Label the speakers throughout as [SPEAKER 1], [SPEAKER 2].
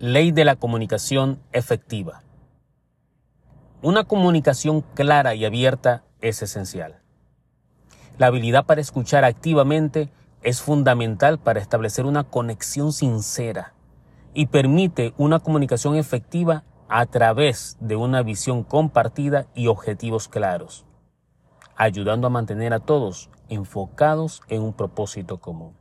[SPEAKER 1] Ley de la comunicación efectiva. Una comunicación clara y abierta es esencial. La habilidad para escuchar activamente es fundamental para establecer una conexión sincera y permite una comunicación efectiva a través de una visión compartida y objetivos claros, ayudando a mantener a todos enfocados en un propósito común.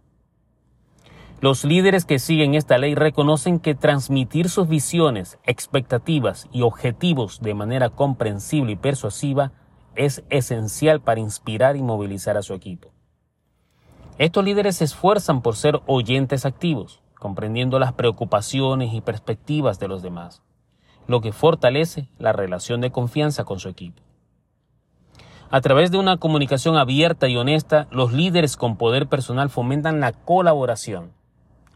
[SPEAKER 1] Los líderes que siguen esta ley reconocen que transmitir sus visiones, expectativas y objetivos de manera comprensible y persuasiva es esencial para inspirar y movilizar a su equipo. Estos líderes se esfuerzan por ser oyentes activos, comprendiendo las preocupaciones y perspectivas de los demás, lo que fortalece la relación de confianza con su equipo. A través de una comunicación abierta y honesta, los líderes con poder personal fomentan la colaboración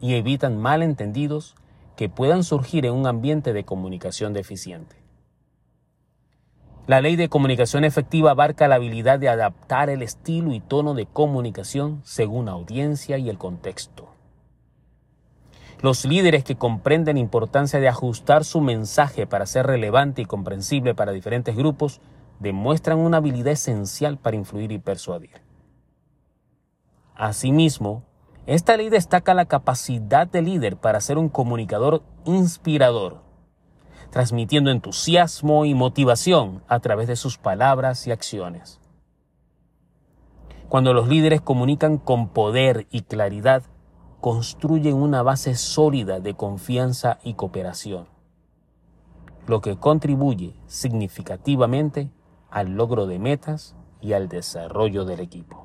[SPEAKER 1] y evitan malentendidos que puedan surgir en un ambiente de comunicación deficiente. La ley de comunicación efectiva abarca la habilidad de adaptar el estilo y tono de comunicación según la audiencia y el contexto. Los líderes que comprenden la importancia de ajustar su mensaje para ser relevante y comprensible para diferentes grupos demuestran una habilidad esencial para influir y persuadir. Asimismo, esta ley destaca la capacidad del líder para ser un comunicador inspirador, transmitiendo entusiasmo y motivación a través de sus palabras y acciones. Cuando los líderes comunican con poder y claridad, construyen una base sólida de confianza y cooperación, lo que contribuye significativamente al logro de metas y al desarrollo del equipo.